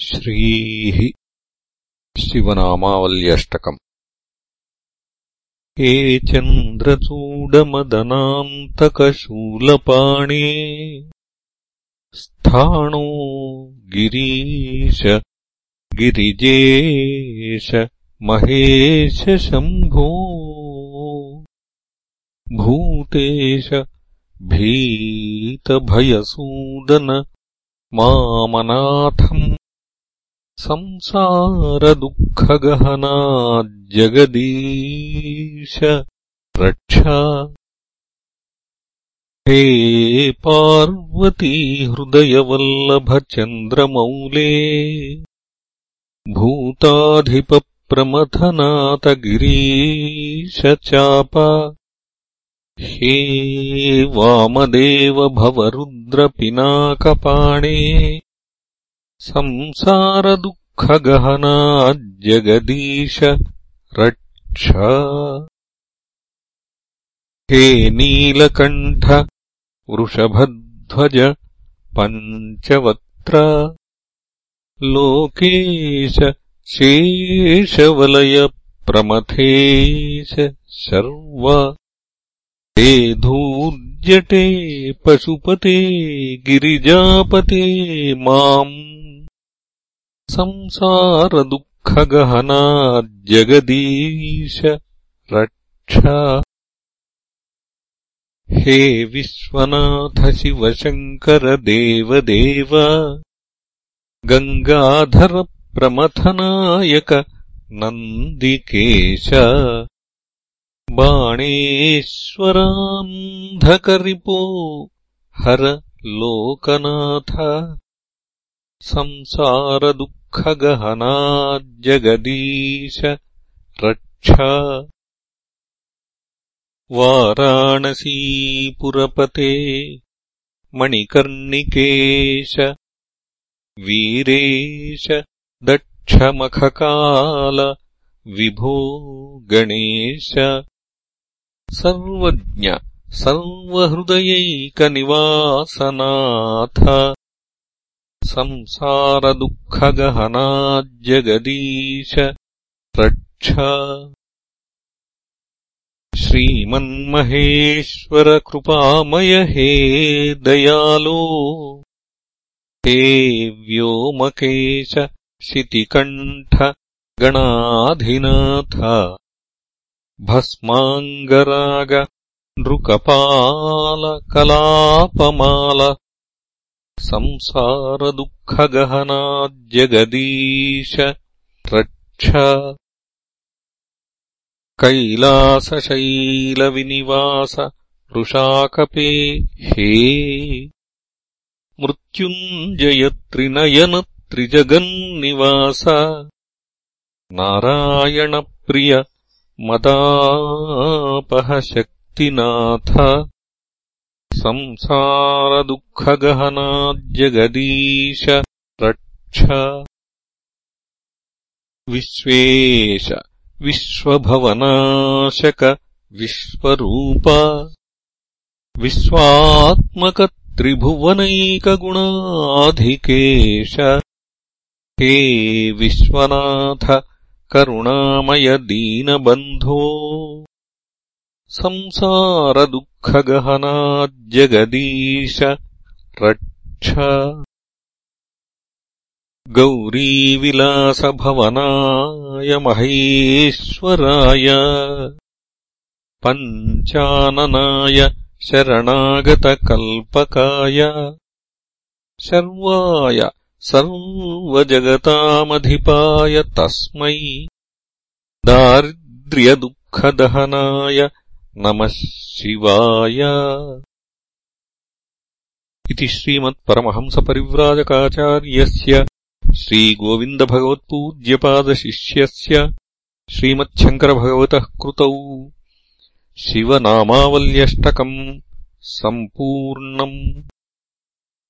श्रीः शिवनामावल्यष्टकम्। हे चन्द्रचूडमदनान्तकशूलपाणे स्थाणो गिरीश गिरिजेश महेश शम्भो भूतेश भीतभयसूदन मामनाथम् संसारदुःखगहनाज्जगदीश रक्षा। हे पार्वतीहृदयवल्लभचन्द्रमौले भूताधिपप्रमथनाथगिरीशचाप हे वामदेव भवरुद्रपिनाकपाणे संसारदुःखगहनाज्जगदीश रक्ष हे नीलकण्ठ वृषभध्वज पञ्चवक्त्र। लोकेश शेषवलयप्रमथेश शर्व हे धूर्जटे पशुपते गिरिजापते माम् संसारदुःखगहनाज्जगदीश रक्ष। हे विश्वनाथ शिवशङ्करदेवदेव गङ्गाधरप्रमथनायक नन्दिकेश बाणेश्वरान्धकरिपो हर लोकनाथ संसारदुःख खगहनाज्जगदीश रक्ष। वाराणसीपुरपते मणिकर्णिकेश वीरेश दक्षमखकाल विभो गणेश। सर्वज्ञ सर्वहृदयैकनिवासनाथ संसारदुःखगहनाज्जगदीश रक्ष। श्रीमन्महेश्वरकृपामय हे दयालो। हे व्योमकेश शितिकण्ठ गणाधिनाथ। भस्माङ्गराग नृकपालकलापमाल संसारदुःखगहनाज्जगदीश रक्ष कैलासशैलविनिवास वृषाकपे हे। मृत्युञ्जयत्रिनयनत्रिजगन्निवास नारायणप्रिय मदापहशक्तिनाथ संसारदुःखगहनाज्जगदीश रक्ष विश्वेश विश्वभवनाशक विश्वरूप। विश्वात्मकत्रिभुवनैकगुणाधिकेश। हे विश्वनाथ करुणामय दीनबन्धो संसारदुःखगहनाज्जगदीश रक्ष गौरीविलासभवनाय महेश्वराय। पञ्चाननाय शरणागतकल्पकाय। शर्वाय सर्वजगतामधिपाय तस्मै दारिद्र्यदुःखदहनाय नमः शिवाय। इति श्रीमत्परमहंसपरिव्राजकाचार्यस्य श्रीगोविन्दभगवत्पूज्यपादशिष्यस्य श्रीमच्छङ्करभगवतः कृतौ। शिवनामावल्यष्टकम् सम्पूर्णम्